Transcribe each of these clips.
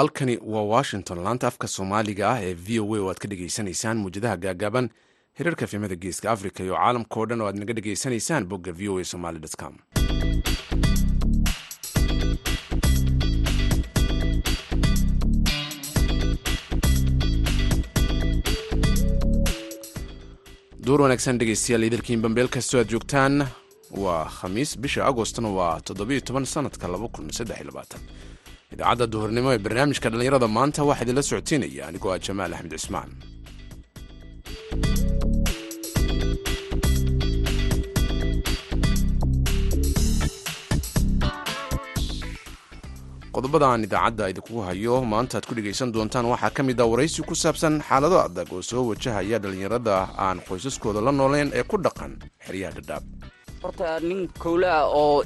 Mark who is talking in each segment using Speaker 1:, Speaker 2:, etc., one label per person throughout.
Speaker 1: halkani waa washington laanta afka soomaaliga ah ee v o a oo aad ka dhegaysanaysaan muwjadaha gaagaaban hirarka fiimada geeska africa iyo caalamka oo dhan oo aad naga dhegaysanaysaan bogga v o a somaly com. Duur wanaagsan dhegeystayaal idilkiin bambeel kastoo aad joogtaan. Waa khamiis bisha agostna waa toddobiyo toban sanadka laba kun saddex iyo labaatan idaacadda duhurnimo ee barnaamijka dhallinyarada maanta waxaa idinla socodsiinaya. Anigoo ah jamaal axmed cismaan qodobada aan idaacadda idinkugu hayo maanta aad ku dhegaysan doontaan waxaa ka mid ah waraysi ku saabsan xaalado adag oo soo wajahaya dhallinyarada aan qoysaskooda la nooleyn ee ku dhaqan xeryaha dhadhaab.
Speaker 2: Horta nin kowlaa oo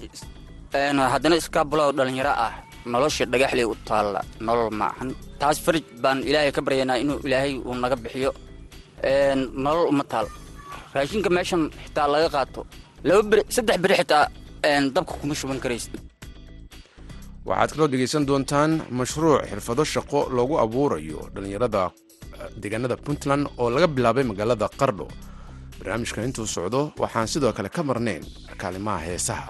Speaker 2: haddana iskaabulo dhallinyaro ah nolosha dhagaxley u taalla nolol maahan. Taas farij baan ilaahay ka baryaynaa inuu ilaahay uu naga bixiyo. Nolol uma taal. Raashinka meeshan xitaa laga qaato. Laba beri saddex beri xitaa dabka kuma shuban karaysid.
Speaker 1: Waxaad kaloo dhegaysan doontaan mashruuc xirfado shaqo loogu abuurayo dhallinyarada deegaanada puntland oo laga bilaabay magaalada qardho barnaamijka intuu socdo waxaan sidoo kale ka marnayn kaalimaha heesaha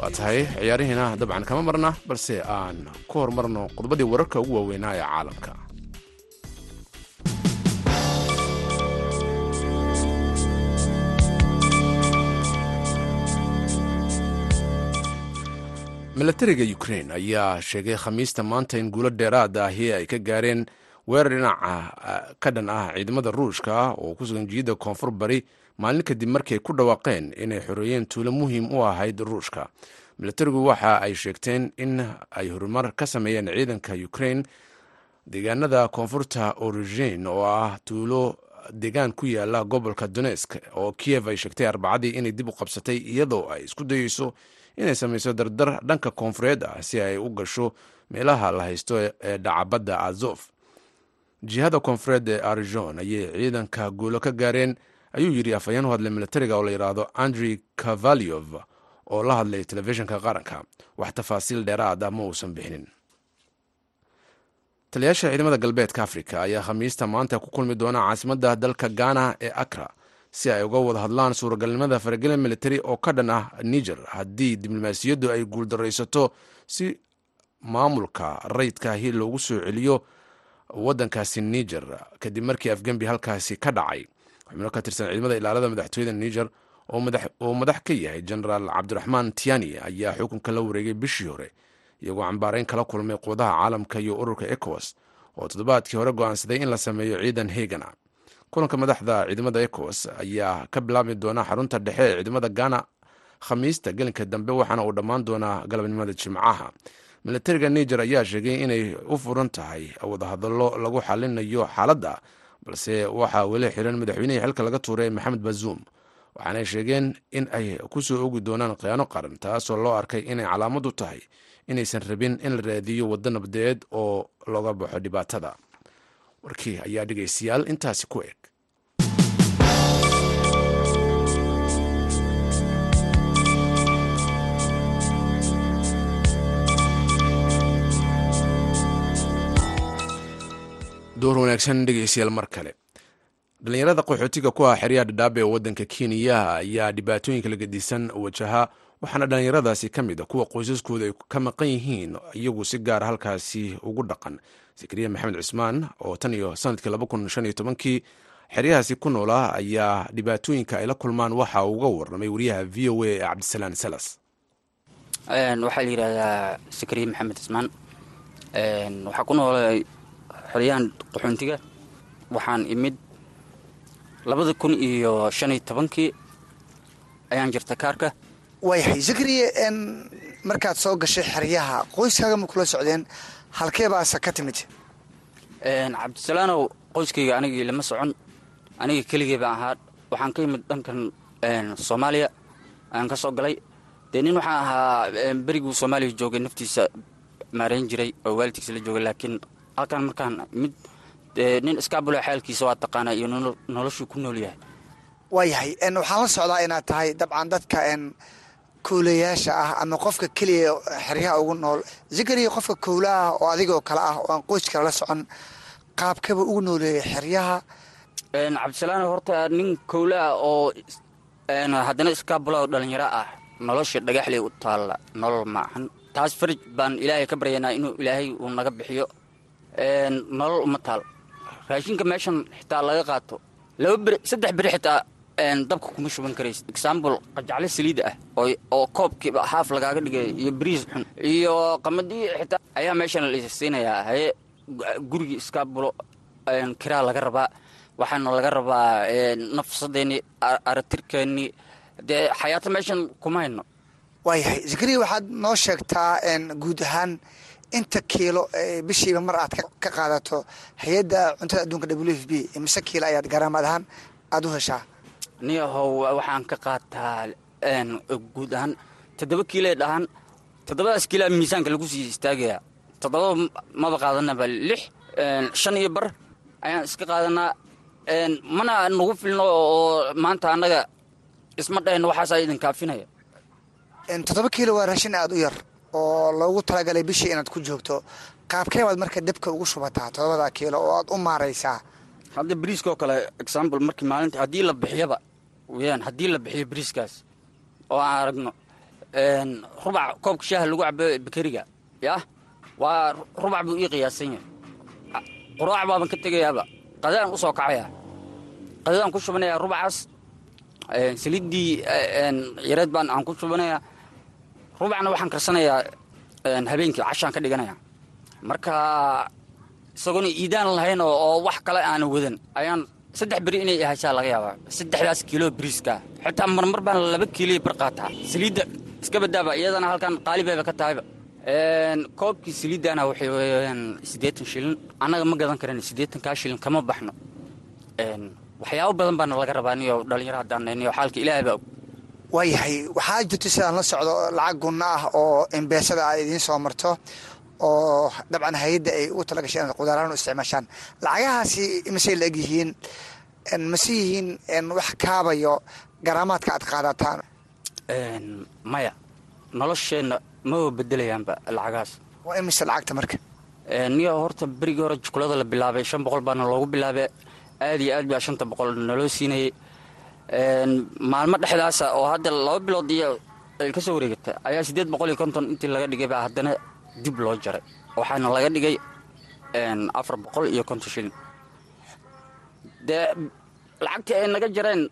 Speaker 1: waa tahay ciyaarihiina dabcan kama marna balse aan ku horumarno qodobadii wararka ugu waaweynaa ee caalamka milatariga ukrain ayaa sheegay khamiista maanta in guulo dheeraada ahi ay ka gaareen weerar dhinaca ka dhan ah ciidamada ruushka oo ku sugan jiyadda koonfur bari maalin kadib markay ku dhawaaqeen inay xoreeyeen tuulo muhiim u ahayd ruushka. Milatarigu waxa ay sheegteen in ay horumar ka sameeyeen ciidanka ukrain deegaanada koonfurta origin oo ah tuulo deegaan ku yaalla gobolka donesk oo kiyev ay sheegtay arbacadii inay dib u qabsatay iyadoo ay isku dayeyso inay samayso dardar dhanka koonfureed ah si ay u gasho meelaha la haysto ee dhacabadda azof jihada koonfureed ee arigon ayay ciidanka guulo ka gaareen ayuu yidhi afhayeen u hadlay milatariga oo la yidhaahdo andrey kavalyov oo la hadlay telefishinka qaranka. Wax tafaasiil dheeraad ah ma uusan bixinin. Taliyaasha ciidamada galbeedka afrika ayaa khamiista maanta ku kulmi doona caasimadda dalka ghana ee akra si ay uga wada hadlaan suuragalnimada faragelin militari oo ka dhan ah niger haddii diblomaasiyaddu ay guuldaraysato si maamulka rayidkaahi loogu soo celiyo waddankaasi niger. Kadib markii afgembi halkaasi ka dhacay xubno ka tirsan ciidamada ilaalada madaxtooyada niger oo madax ka yahay genaraal cabdiraxmaan tiani ayaa xukunka la wareegay bishii hore iyagoo cambaarayn kala kulmay quwadaha caalamka iyo ururka ecowas oo toddobaadkii hore go'aansaday in la sameeyo ciidan hegana kulanka madaxda ciidamada ecowas ayaa ka bilaabmi doona xarunta dhexe ee ciidamada ghana khamiista gelinka dambe waxaana uu dhammaan doonaa galabnimada jimcaha. Milatariga niger ayaa sheegay inay u furan tahay wadahadallo lagu xalinayo xaaladda balse waxaa weli xiran madaxweynihii xilka laga tuuray maxamed bazuum waxaanay sheegeen in ay ku soo ogi doonaan khiyaano qaran taasoo loo arkay inay calaamad u tahay inaysan rabin in la raadiyo waddo nabdeed oo looga baxo dhibaatada warkii ayaa dhegaystayaal intaasi ku eg. Door wanaagsan dhegaystayaal mar kale. Dhallinyarada qaxootiga ku ah xeryaha dhadhaabe ee waddanka kenya ayaa dhibaatooyinka lagadisan wajaha waxaana dhallinyaradaasi ka mid a kuwa qoysaskooda ay ka maqan yihiin iyagu si gaara halkaasi ugu dhaqan zakariya maxamed cismaan oo tan iyo sannadkii laba kun shan iyo tobankii xeryahaasi ku noolaa ayaa dhibaatooyinka ay la kulmaan waxa uu uga warramay wariyaha v o a ee cabdisalaan salas.
Speaker 2: Waxaa la yidhaahdaa zakariya maxamed cismaan waxaa ku noolay xeryahan qaxoontiga. Waxaan imid labada kun iyo shan iyo tobankii ayaan jirta kaarka.
Speaker 3: Waayahay zakariya markaad soo gashay xeryaha qoyskaaga ma kula socdeen halkee baase ka timid?
Speaker 2: Cabdisalaanow qoyskayga anigii lama socon. Aniga keligay baan ahaa waxaan ka yimid dhankan soomaaliya. Ayaan ka soo galay. Dee nin waxaan ahaa beriguu soomaaliya joogay naftiisa maarayn jiray oo waalidkiisa la joogay. Laakiin halkan markaan mid nin iskaabulo xaalkiisa waa taqaanaa iyo nolo- noloshuu ku nool yahay.
Speaker 3: Waayahay waxaan la socdaa inaad tahay dabcan dadka kowlayaasha ah ama qofka keliya xeryaha ugu nool. Zikriya qofka kowlaah oo adigoo kale ah oo aan qoyskala la socon qaabkaba ugu nooleeyay xeryaha.
Speaker 2: Cabdisalaan horta nin kowlaa oo haddana iskaabulo dhalinyaro ah nolosha dhagaxley u taalla nolol maahan. Taas farij baan ilaahay ka baryaynaa inuu ilaahay uu naga bixiyo. Nolol uma taal. Raashinka meeshan xitaa laga qaato. Laba beri saddex beri xitaa dabka kuma shuban karaysid example qajacle saliida ah oo oo koobkiiba haaf lagaaga dhigay iyo bariis xun iyo qamadii xitaa ayaa meeshan la siinayaa haye gu- gurigii iskaabulo een, kiraa laga rabaa waxaana laga rabaa een, nafsadeeni a- aratirkeeni dee xayaato meeshan kuma hayno.
Speaker 3: Waayahay zikriya waxaad noo sheegtaa guud ahaan inta kiilo ee bishiiba mar aad ka- qaadato hay'adda cuntada adduunka w f b imise kiilo ayaad garaamaad ahaan aada u heshaa
Speaker 2: niyahow waxaan ka qaataa guud ahaan toddoba kiiloe dhahan toddobadaas kiilaa miisaanka lagu sii istaagayaa toddoba maba qaadanaba lix shan iyo bar ayaan iska qaadanaa. Mana nagu filno oo maanta annaga isma dhahayno waxaasaa idin kaafinaya
Speaker 3: toddoba kiilo waa raashin aada u yar oo loogu talagalay bishii inaad ku joogto. Qaabkee baad marka debka ugu shubataa toddobada kiilo oo aad u maaraysaa.
Speaker 2: Hadda bariiskaoo kale example markii maalinta haddii la bixiyaba weyaan haddii la bixiyo bariiskaas oo aan aragno rubac koobka shaaha lagu cabo bakeriga yah waa rubac buu ii qiyaasan yahay. Quraac baaban ka tegayaaba. Qadaan u soo kacaya. Qadadaan ku shubanayaa rubacaas. Saliiddii yareed baan aan ku shubanayaa. Rubacna waxaan karsanayaa een, habeenkii cashaan ka dhiganaya marka isagoona iidaan lahayn oo wax kale aana wadan ayaan saddex beri inay ahaysaa laga yaabaa. Saddexdaas kiilo bariiska. Xitaa marmar baan laba kiilo bar qaataa. Saliidda iska badaaba iyadana halkan qaalibayba ka tahayba koobkii saliiddana waxay siddeetan shilin. Annaga ma gadan karan siddeetankaa shilin kama baxno. Waxyaabo badan baana laga rabaa niyo dhalinyaro haddaan nahay niyo xaalka ilaahay baa og.
Speaker 3: Waayahay waxaa jirta sidaan la socdo lacag gunno ah oo embeesada ay idiin soo marto oo dabcan hay'adda ay ugu talagashay inaad qudaaraan u isticmaashaan. Lacagahaasi masey la eg yihiin n mase yihiin wax kaabayo garaamaadka aad qaadataan?
Speaker 2: Maya nolosheenna maba bedelayaanba lacagahaas.
Speaker 3: Waa imise lacagta marka?
Speaker 2: Niyo horta berigii hore jukulada la bilaabay shan boqol baana loogu bilaabay. Aad iyo aad baa shanta boqol naloo siinayay. Maalmo dhexdaasa oo hadda laba bilood iyo ay ka soo wareegata ayaa siddeed boqol iyo konton intii laga dhigay baa haddana dib loo jaray. Waxaana laga dhigay afar boqol iyo konton shilin. Dee lacagtii ay naga jareen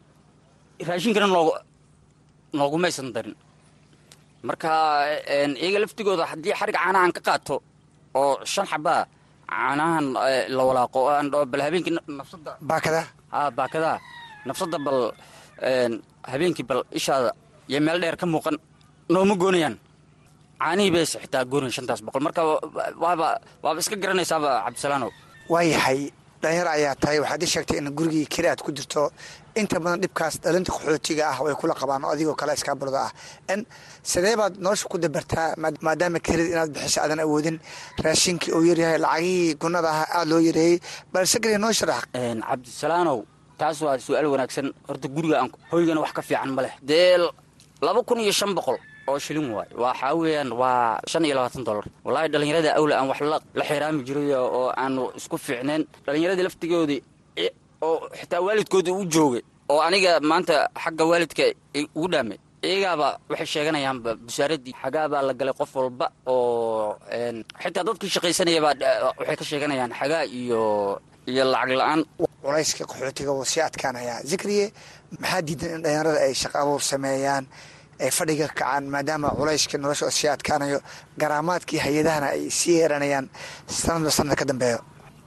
Speaker 2: raashinkana noogu noogumaysan darin. Marka iyaga laftigooda haddii xarig caanahan ka qaato oo shan xabaa caanahan eh, la walaaqo oo aan bal habeenkii na- nafsada
Speaker 3: baakada?
Speaker 2: Haa baakadaa nafsada bal een, habeenkii bal ishaada iyo meel dheer ka muuqan nooma goonayaan caanihii xitaa goonayan shantaas boqol. Marka wa- waaba waaba iska garanaysaaba cabdisalaanow
Speaker 3: waayahay dhalinyaro ayaa tahay waxaad ii sheegtay in gurigii keli aad ku jirto. Inta badan dhibkaas dhalinta qaxootiga ah way kula qabaan oo adigoo kale iskaabulada ah. N sidee baad nolosha ku dabartaa maa- maadaama kelida inaad bixiso aadan awoodin? Raashinkii uu yaryahay lacagihii gunnada ah aada loo yareeyey balse keliya noo sharax.
Speaker 2: Cabdisalaanow taas waa su'aal wanaagsan. Horta guriga aan hoygana wax ka fiican ma leh. Dee laba kun iyo shan boqol oo shilin waay waxaa weeyaan waa shan iyo labaatan dollar. Wallaahi dhallinyarada awla aan wax la xiraami jiray oo aanu isku fiicnayn dhallinyaradii laftigoodii i- oo xitaa waalidkoodii u joogay oo aniga maanta xagga waalidka ugu dhaamay iyagaaba waxay sheeganayaanba busaaradii xagaabaa la galay qof walba oo xitaa dadkii shaqaysanaya baa eh, waxay ka sheeganayaan xagaa iyo iyo lacag la'aan.
Speaker 3: Culayska qaxootiga wuu sii adkaanayaa. Zikriye maxaa diidan in dhalinyarada ay shaqo abuur sameeyaan ay fadhiga kacaan maadaama culayska nolosha oo sii adkaanayo garaamaadkii hay'adahana ay sii yeeranayaan sanadba sanad ka dambeeyo.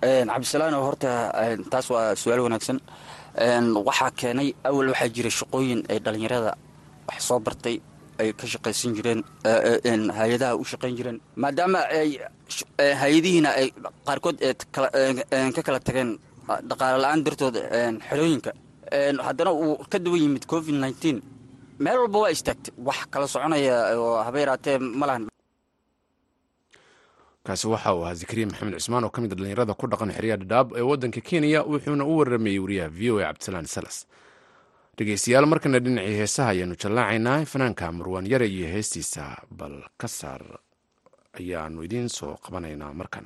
Speaker 2: Cabdisalaano horta taas waa su'aal wanaagsan. Waxaa keenay awal waxaa jira shaqooyin ay dhallinyarada wax soo bartay ay ka shaqaysan jireen ee, ee, een, hay'adaha u shaqayn jireen. Maadaama ay hay'adihiina ay qaarkood ka kala tageen dhaqaale la'aan dartood xerooyinka. Haddana uu ka duwan yimid covid nneteen meel walba waa istaagtay wax kala soconaya oo haba yaraatee ma lahan.
Speaker 1: Kaasi waxa uu ahaa zakariya maxamed cismaan oo ka mid a dhallinyarada ku dhaqan xeryaha dhadhaab ee waddanka kenya wuxuuna u waramayey wariyaha v o a cabdisalaan salas. Dhegeystayaal markana dhinacii heesaha ayaanu jallaacaynaa fanaanka marwaan yare iyo heestiisa bal ka saar ayaanu idiin soo qabanaynaa markan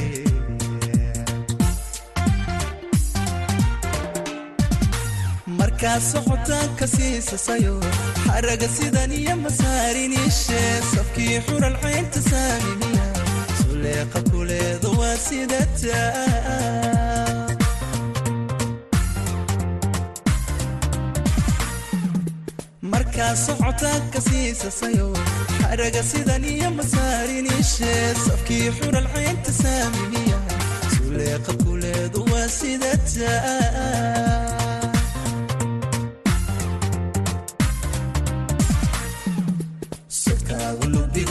Speaker 4: markaa socotaanka siisasayo xaraga sidan iyo masaariniishe safkii xural caynta saaminiya suleeqa kuleeda waa sidata markaa socotaanka siisasayo xaraga sidan iyo masaariniishe safkii xural caynta saaminiya suleeqa kuleeda waa sidata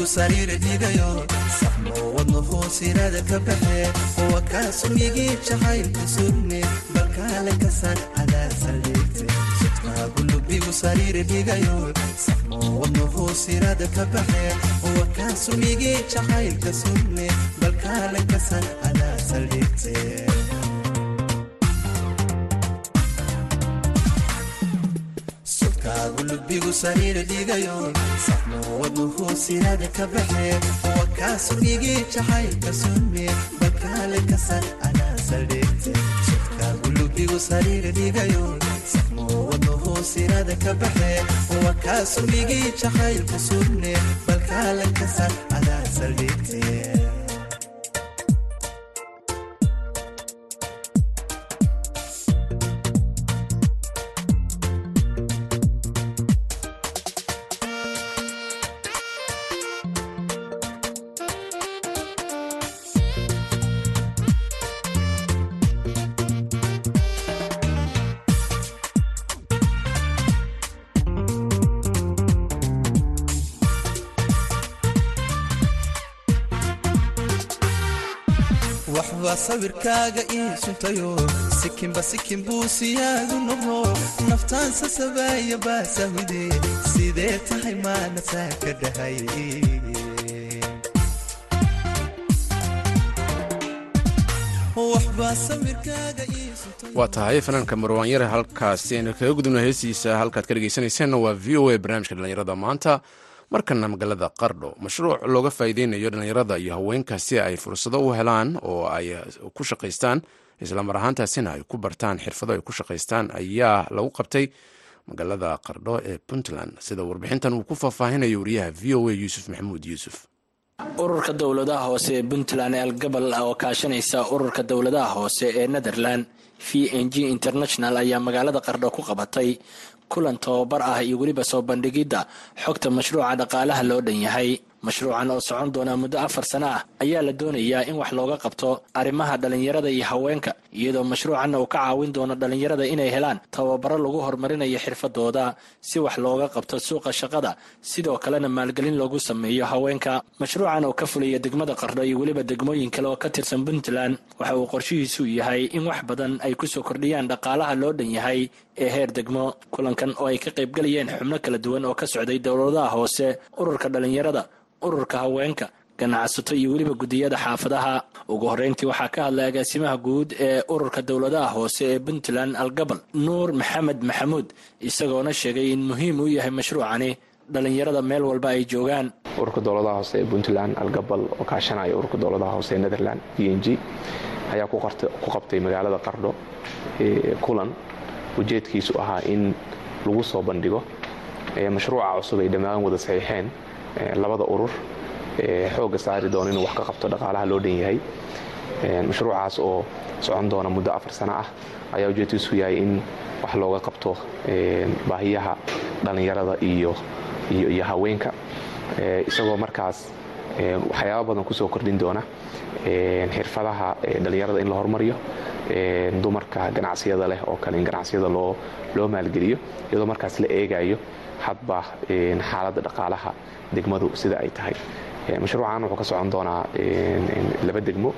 Speaker 4: lubdigu sariira dhigayo saxmo wadno hoosiraada ka baxe. Kuwa kaasumigii jacaylka surne balkaale ka sar adaa saldhigte sodkaagu lubdigu sariira dhigayo saxmo wadno hoosiraada ka baxe. Kuwa kaasumigii jacaylka surne balkaale ka sar lubigu sariira dhigayo. Saxmo wadnu hoosiraada ka baxe kuwa kaasumigii jacaylka sunne balkaale ka sar anaa saldhigte sodkaagu lubigu sariira dhigayo. Saxmo wadnu hoosiraada ka baxe kuwa kaasumigii jacaylka sunne balkaale ka sar anaa saldhigte waxbaa sawirkaaga ii suntayo. Sikinba sikin buu siyaadu noqdo. Naftaan sasabaaya baasahide sidee tahay maana saa ka dhahay?
Speaker 1: Waa tahay fanaanka marwaan yare halkaasi aynu kaga gudubna heestiisa halkaad ka dhegeysanayseena waa v o a barnaamijka dhallinyarada maanta markana magaalada qardho mashruuc looga faa'iideynayo dhallinyarada iyo haweenka si ay fursado u helaan oo ay ku shaqaystaan islamar ahaantaasina ay ku bartaan xirfado ay ku shaqaystaan ayaa lagu qabtay magaalada qardho ee puntland. Sida warbixintan uu ku faahfaahinayo wariyaha v o a yuusuf maxamuud yuusuf.
Speaker 5: Ururka dowladaha hoose ee puntland algabal oo kaashanaysa ururka dowladaha hoose ee netherland v n g international ayaa magaalada qardho ku qabatay kulan tababar ah iyo weliba soo bandhigidda. Xogta mashruuca dhaqaalaha loo dhan yahay. Mashruucan oo socon doona muddo afar sano ah ayaa la doonayaa in wax looga qabto arrimaha dhallinyarada iyo haweenka iyadoo mashruucanna uu ka caawin doono dhallinyarada inay helaan tababaro lagu horumarinayo xirfadooda si wax looga qabto suuqa shaqada. Sidoo kalena maalgelin loogu sameeyo haweenka. Mashruucan oo ka fulaya degmada qardho iyo weliba degmooyin kale oo ka tirsan puntland waxa uu qorshihiisu yahay in wax badan ay ku soo kordhiyaan dhaqaalaha loo dhan yahay ee heer degmo kulankan oo ay ka qaybgalayeen xubno kala duwan oo ka socday dowladaha hoose ururka dhallinyarada ururka haweenka ganacsato iyo weliba guddiyada xaafadaha. Ugu horreyntii waxaa ka hadlay agaasimaha guud ee ururka dowladaha hoose ee puntland algabal. Nuur maxamed maxamuud isagoona sheegay in muhiim uu yahay mashruucani dhallinyarada meel walba ay joogaan.
Speaker 6: Ururka dowladaha hoose ee puntland algabal oo kaashanaya ururka dowladaha hoose ee netherland d n g ayaa ku qabtay magaalada qardho kulan ujeedkiisu ahaa in lagu soo bandhigo mashruuca cusub ay dhammaan wada saxiixeen labada urur xoogga saari doona inuu wax ka qabto dhaqaalaha loo dhan yahay. Mashruucaas oo socon doona muddo afar sano ah ayaa ujeedkiisu yahay in wax looga qabto baahiyaha dhallinyarada iyo haweenka. Isagoo markaas waxyaaba badan ku soo kordhin doona. Xirfadaha dhallinyarada in la hormariyo dumarka ganacsiyada leh oo kale in ganacsiyada loo maalgeliyo iyadoo markaas la eegayo hadba xaaladda dhaqaalaha degmadu sida ay tahay. Mashruucan wuxuu ka socon doonaa laba degmo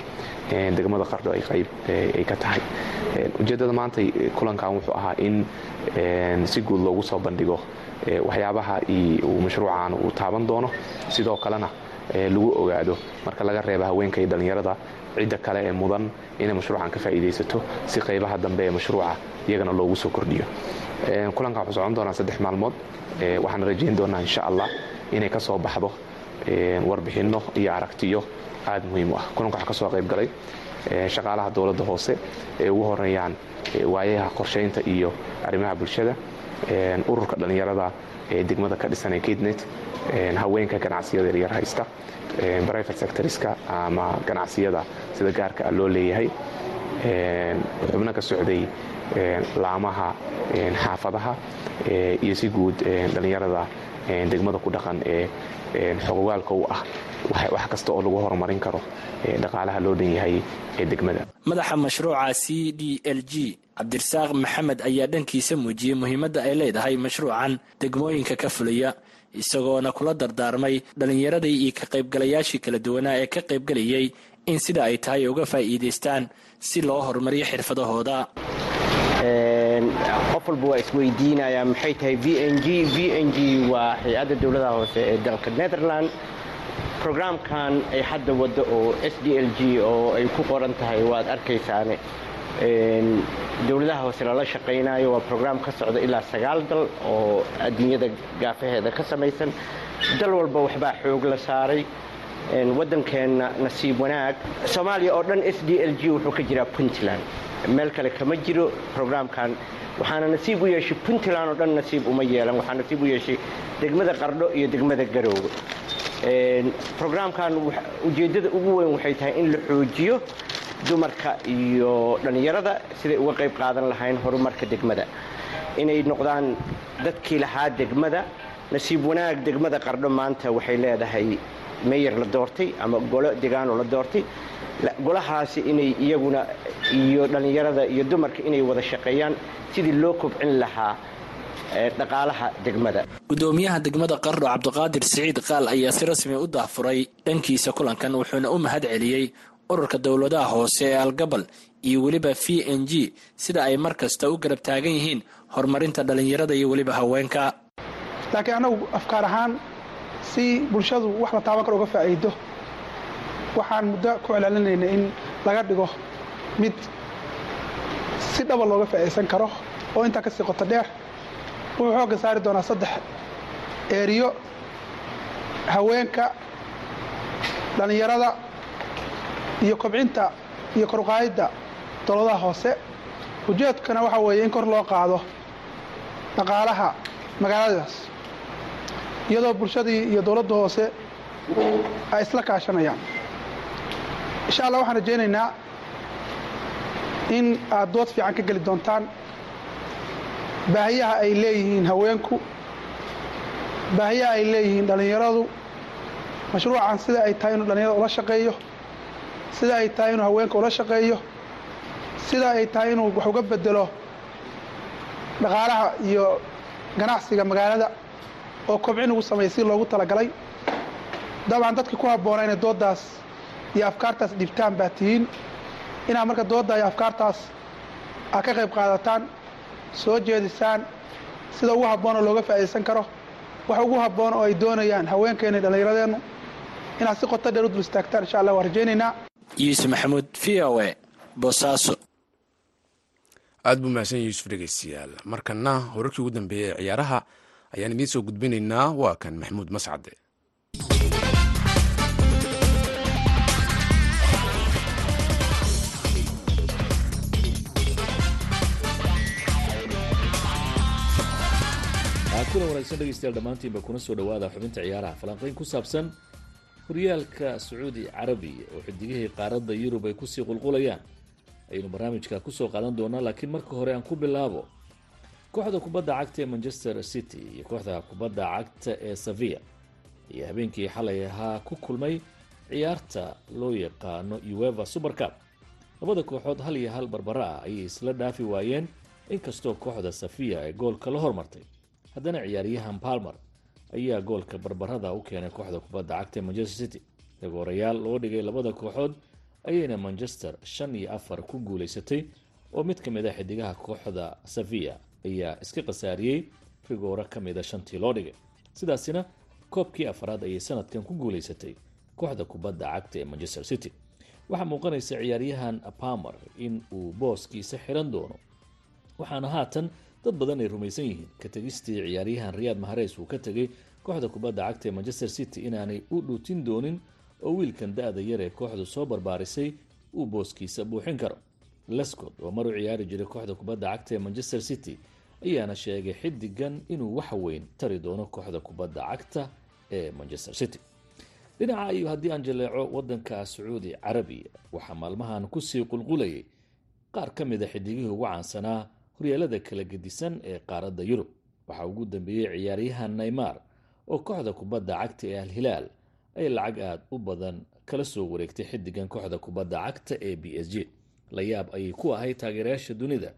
Speaker 6: degmada qardho ay qayb ay ka tahay. Ujeeddada maanta kulankan wuxuu ahaa in si guud loogu soo bandhigo waxyaabaha uu mashruucan uu taaban doono. Sidoo kalena lagu ogaado marka laga reeba haweenka iyo dhallinyarada cidda kale ee mudan inay mashruucan ka faa'iidaysato si qaybaha dambe ee mashruuca iyagana loogu soo kordhiyo. Kulankan wuxuu socon doonaa saddex maalmood waxaan rajayn doonaa insha allah inay ka soo baxdo warbixinno iyo aragtiyo aad muhiim u ah. Kulanka waxaa ka soo qayb galay shaqaalaha dowladda hoose ee ugu horeeyaan waayaha qorshaynta iyo arrimaha bulshada ururka dhallinyarada ee degmada ka dhisan ee kidnet haweenka ganacsiyada yaryar haysta private sectorska ama ganacsiyada sida gaarka ah loo leeyahay. Xubno ka socday laamaha xaafadaha iyo si guud dhallinyarada degmada ku dhaqan ee xogogaalka u ah wax kasta oo lagu horumarin karo dhaqaalaha loo dhan yahay ee degmada.
Speaker 5: Madaxa mashruuca c d l g cabdirasaaq maxamed ayaa dhankiisa muujiyey muhiimadda ay leedahay mashruucan degmooyinka ka fulaya isagoona kula dardaarmay dhallinyaradii iyo ka qaybgalayaashii kala duwanaa ee ka qaybgelayay in sida ay tahay uga faa'iidaystaan si loo horumariyo xirfadahooda.
Speaker 7: Qof walba waa isweydiinayaa maxay tahay v n g? V n g waa hay'adda dowladaha hoose ee dalka netherland brograamkan ay hadda waddo oo s d l g oo ay ku qoran tahay waad arkaysaane dowladaha hoose lala shaqaynayo waa brograam ka socda ilaa sagaal dal oo adduunyada gaafaheeda ka samaysan. Dal walba waxbaa xoog la saaray. Waddankeenna nasiib wanaag. Soomaaliya oo dhan s d l g wuxuu ka jiraa puntland. Meel kale kama jiro brograamkan waxaana nasiib u yeeshay puntland oo dhan nasiib uma yeelan. Waxaa nasiib u yeeshay degmada qardho iyo degmada garoowe brograamkan ujeeddada ugu weyn waxay tahay in la xoojiyo dumarka iyo dhallinyarada siday uga qayb qaadan lahayn horumarka degmada. Inay noqdaan dadkii lahaa degmada nasiib wanaag degmada qardho maanta waxay leedahay meyer la doortay ama golo degaanoo la doortay. Golahaasi inay iyaguna iyo dhallinyarada iyo dumarka inay wada shaqeeyaan sidii loo kobcin lahaa dhaqaalaha degmada.
Speaker 5: Gudoomiyaha degmada qardho cabdiqaadir siciid qaal ayaa si rasmi u dahfuray dhankiisa kulankan wuxuuna u mahad celiyey ururka dowladaha hoose ee algabal iyo weliba v n g sida ay mar kasta u garab taagan yihiin horumarinta dhallinyarada iyo weliba haweenka.
Speaker 8: Laakiin annagu afkaar ahaan si bulshadu wax la taaban karo uga faa'iido waxaan muddo ku celcelinayna in laga dhigo mid si dhaba looga faa'iidaysan karo oo intaa ka sii qoto dheer wuxuu xoogga saari doonaa saddex eeriyo haweenka dhallinyarada iyo kobcinta iyo koruqaayidda dowladaha hoose. Ujeedkana waxaa weeye in kor loo qaado dhaqaalaha magaaladaas iyadoo bulshadii iyo dowladda hoose ay isla kaashanayaan. Insha allah waxaan rajaynaynaa in aad dood fiican ka geli doontaan baahiyaha ay leeyihiin haweenku baahiyaha ay leeyihiin dhallinyaradu mashruucan sida ay tahay inuu dhallinyarada ula shaqeeyo sida ay tahay inuu haweenka ula shaqeeyo sida ay tahay inuu wax uga bedelo dhaqaalaha iyo ganacsiga magaalada oo kobcin ugu sameeya si loogu talagalay. Dabcan dadka ku habboona inay dooddaas iyo afkaartaas dhibtaan baa tihiin. Inaad marka doodda iyo afkaartaas aad ka qayb qaadataan soo jeedisaan sida ugu habboon oo looga faa'iidaysan karo wax ugu habboon oo ay doonayaan haweenkeena iyo dhallinyaradeennu. Inaad si qoto dheer u dul istaagtaan insha allah waan rajaynaynaa
Speaker 5: yuusuf maxamuud v o e boosaaso
Speaker 1: aad buu mahadsan yuusuf dhegeystayaal. Markana wararkii ugu dambeeyey ee ciyaaraha ayaan idiin soo gudbinaynaa waa kan maxamuud mascade.
Speaker 9: Kulan wanaagsan dhegeystayaal dhammaantiinba kuna soo dhowaada xubinta ciyaaraha falanqeyn ku saabsan horyaalka sacuudi carabiya oo xidigihii qaaradda yurub ay ku sii qulqulayaan. Ayaynu barnaamijka ku soo qaadan doonaa laakiin marka hore aan ku bilaabo kooxda kubadda cagta ee manchester city iyo kooxda kubadda cagta ee sevilla. Ayaa habeenkii xalay ahaa ku kulmay ciyaarta loo yaqaano ueva super cup. Labada kooxood hal iyo hal barbara ah ayay isla dhaafi waayeen inkastoo kooxda safiya ay goolka la hormartay haddana ciyaaryahan palmer ayaa goolka barbarada u keenay kooxda kubadda cagta ee manchester city. Dagoorayaal loo dhigay labada kooxood ayayna manchester shan iyo afar ku guulaysatay oo mid ka mid a xidigaha kooxda safiya ayaa iska khasaariyey rigooro ka mida shantii loo dhigay. Sidaasina koobkii afraad ayay sanadkan ku guulaysatay kooxda kubadda cagta ee manchester city. Waxaa muuqanaysa ciyaaryahan palmer in uu booskiisa xiran doono. Waxaana haatan dad badan ay rumaysan yihiin. Ka tegistii ciyaaryahan riyaad mahareys uu ka tegay kooxda kubadda cagta ee manchester city inaanay u dhuutin doonin oo wiilkan da-da yar ee kooxdu soo barbaarisay uu booskiisa buuxin karo. Lescod oo mar u ciyaari jiray kooxda kubadda cagta ee manchester city ayaana sheegay xidigan inuu wax weyn tari doono kooxda kubadda cagta ee manchester city. Dhinaca ayuu haddii aan jaleeco wadanka sacuudi carabiya waxaa maalmahan ku sii qulqulayay. Qaar ka mid a xidigihii ugu caansanaa horyaalada kala gedisan ee qaaradda yurub. Waxaa ugu dambeeyey ciyaaryahan neymar oo kooxda kubadda cagta ee al-hilaal ay lacag aada u badan kala soo wareegtay xidigan kooxda kubadda cagta ee b s g. La yaab ayay ku ahay taageerayaasha dunida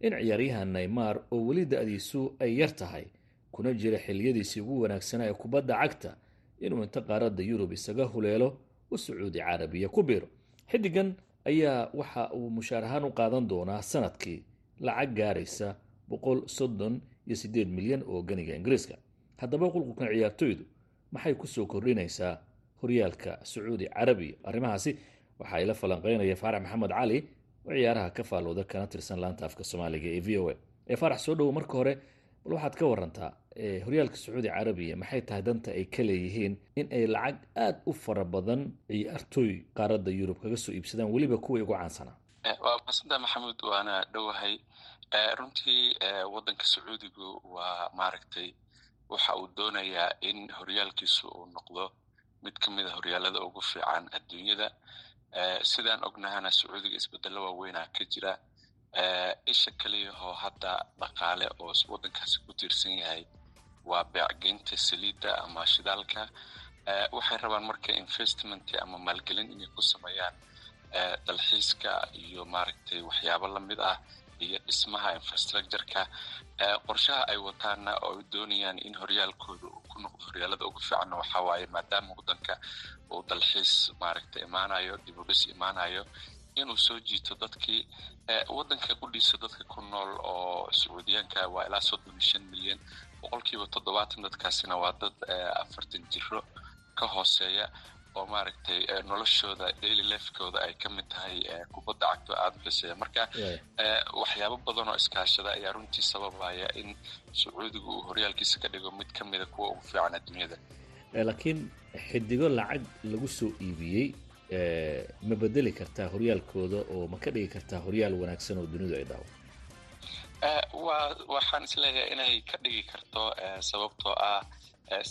Speaker 9: in ciyaaryahan neymar oo weli da-diisu ay yar tahay kuna jira xiliyadiisii ugu wanaagsanaa ee kubadda cagta inuu inta qaaradda yurub isaga huleelo u sacuudi carabiya ku biiro. Xidigan ayaa waxa uu mushaar ahaan u qaadan doonaa sannadkii lacag gaaraysa boqol soddon iyo siddeed milyan oo ganiga ingiriiska. Haddaba qulqulkan ciyaartoydu maxay ku soo kordhinaysaa horyaalka sacuudi carabiya? Arrimahaasi waxaa ila falanqeynaya faarax maxamed cali oo ciyaaraha ka faalooda kana tirsan laanta afka soomaaliga ee v o a. Ee faarax soo dhowo marka hore bal waxaad ka warantaa horyaalka sacuudi carabiya maxay tahay danta ay ka leeyihiin in ay lacag aada u fara badan ciyaartooy qaaradda yurub kaga soo iibsadaan weliba kuwii ugu caansanaa
Speaker 10: waa mahadsantaa maxamuud waana dhowahay. Runtii waddanka sacuudigu waa maaragtay waxa uu doonayaa in horyaalkiisu uu noqdo mid ka mid a horyaalada ugu fiican adduunyada. Sidaan ognahana sacuudiga isbedelo waaweynaa ka jira. Isha keliyahoo hadda dhaqaale oo waddankaasi ku tiirsan yahay waa beecgeynta saliidda ama shidaalka. Waxay rabaan marka investment ama maalgelin inay ku sameeyaan dalxiiska iyo maaragtay waxyaabo la mid ah iyo dhismaha infrastructureka qorshaha ay wataana oo ay doonayaan in horyaalkooda uu ku noqdo horyaalada ugu fiicanna waxaa waaye maadaama waddanka uu dalxiis maaragtay imaanayo dibudhis imaanayo inuu soo jiito dadkii waddanka qudhiisa dadka ku nool oo sacuudiyaanka waa ilaa soddon iyo shan milyan boqolkiiba toddobaatan dadkaasina waa dad afartan jiro ka hooseeya oo maaragtay noloshooda daily lifekooda ay ka mid tahay kubadda cagto aada u xiseeya marka waxyaabo badan oo iskaashada ayaa runtii sababaya in sacuudigu uu horyaalkiisa ka dhigo mid ka mida kuwa ugu fiican adduunyada.
Speaker 9: Laakiin xidigo lacag lagu soo iibiyey ma bedeli kartaa horyaalkooda oo ma ka dhigi kartaa horyaal wanaagsan oo dunidu ay daawo
Speaker 10: waa waxaan is leeyahay inay ka dhigi karto sababtoo ah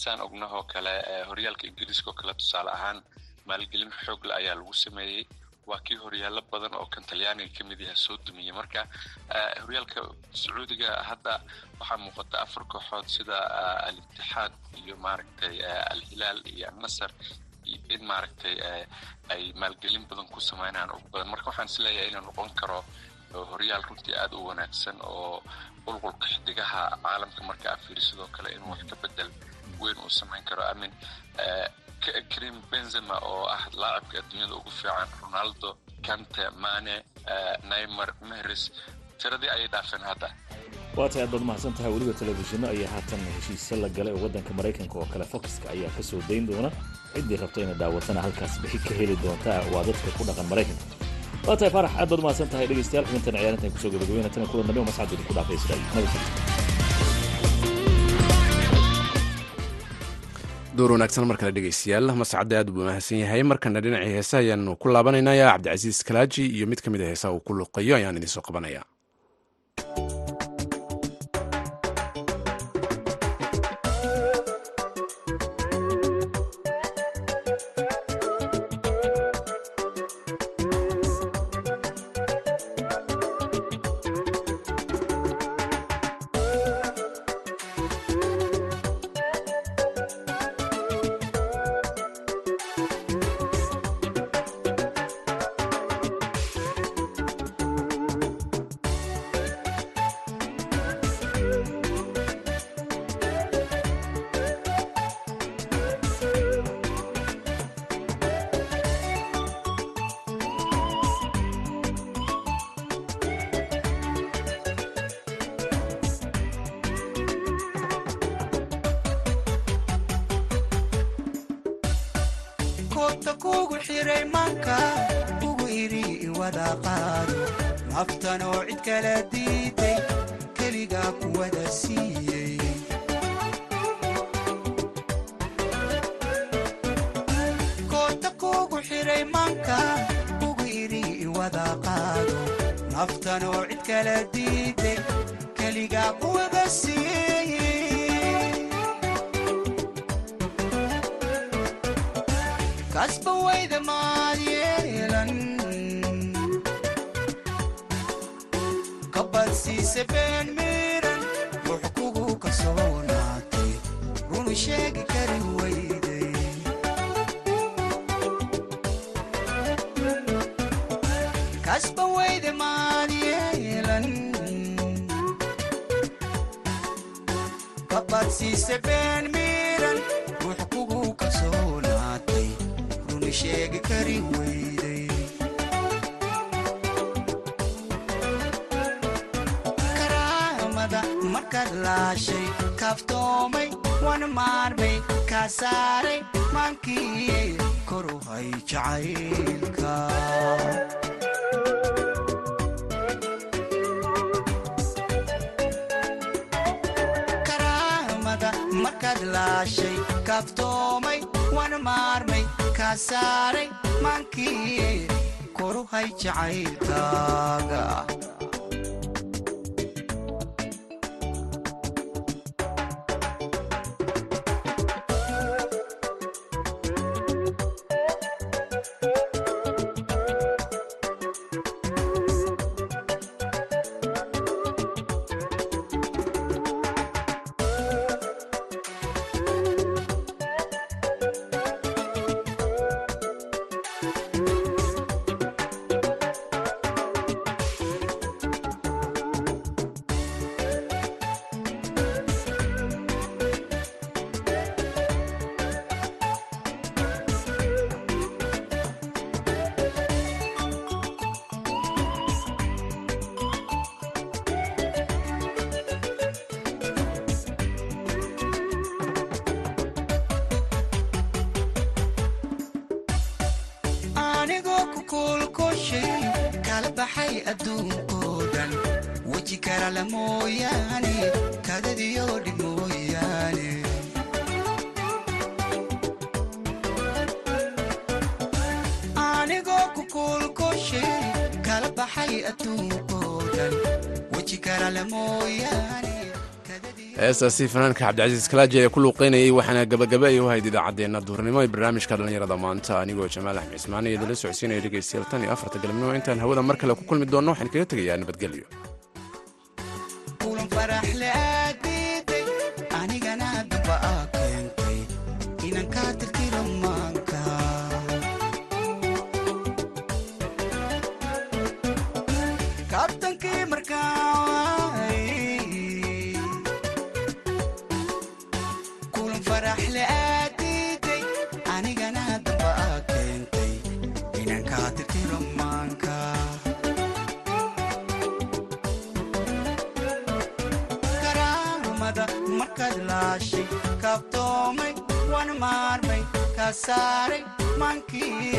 Speaker 10: saan ognahoo kale horyaalka ingiriiska oo kale tusaale ahaan maalgelin xoogle ayaa lagu sameeyey. Waa kii horyaalo badan oo kan talyaaniga ka mid yaha soo dumiyey. Marka horyaalka sacuudiga hadda waxaa muuqata afar kooxood sida al-itixaad iyo maaragtay al-hilaal iyo annasar in maaragtay ay maalgelin badan ku sameynayaan ugu badan. Marka waxaan is leeyahay inuu noqon karo horyaal runtii aada u wanaagsan oo qulqulka xidigaha caalamka marka a fiiri sidoo kale inuu wax ka bedel weyn uu samayn karo. Amin karim benzema oo ah laacibka adduunyada ugu fiican ronaldo kante mane neymar mehres tiradii ayay dhaafeen hadda.
Speaker 9: Waa tahay aad baad mahadsan tahay weliba telefishinno ayaa haatan heshiisyo la galay oo waddanka maraykanka oo kale. Foxka ayaa ka soo dayn doona. Ciddii rabta inay daawatana halkaas bixi ka heli doontaa. Waa dadka ku dhaqan maraykanka. Waa tahay farax aad baad mahadsan tahay dhegeystayaal xubintan ciyaarintan ku soo gabagabeyna. Tana kulan dambe masxad idinku dhaafay sidaa nabadgelyo
Speaker 1: door wanaagsan mar kale dhegeystayaal mascadde aad buu mahadsan yahay. Markana dhinacii heesa ayaanu ku laabanaynayaa cabdicasiis kalaaji iyo mid ka mid a heesaha uu ku luqeeyo ayaan idin
Speaker 11: soo qabanaya xiray manka ugu idhi iwada qaado naftanoo cid kala diiday keligaa kuwada siiyey. Koodta kugu xiray manka ugu idhi iwada qaado naftanoo cid kala diiday keligaa kuwada siiyey kasba wayda maad yeelan kabadsiise been miiran wux kugu kasoonaatay runu sheegi kari wayday kasba wayda maad yeelan kabadsiise been karaamada markaad laashay kaaftoomay wana maarmay kaa saaray maankii koru hay jacaylka. Markaad laashay kaaftoomay wana maarmay kaa saaray maankii koru hay jacaylkaaga baxay adduunkoo dhan weji karala mooyaane kadadiyo dhib mooyaane. Anigoo ku kuulkoshay kala baxay adduunkoo dhan weji karala mooyaane
Speaker 1: heestaasi fanaanka cabdicasiis kalaaji ee ku luuqeynayay waxaana gabagaba ay u hayd idaacaddeenna duurnimo ee barnaamijka dhallinyarada maanta. Anigoo jamaal axmed cismaan iyo idinla socodsiinaya dhegaystayaal tan iyo afarta galabnimo intaan hawada mar kale ku kulmi doonno waxaan kaga tegayaa nabadgelyo
Speaker 11: saaray maankii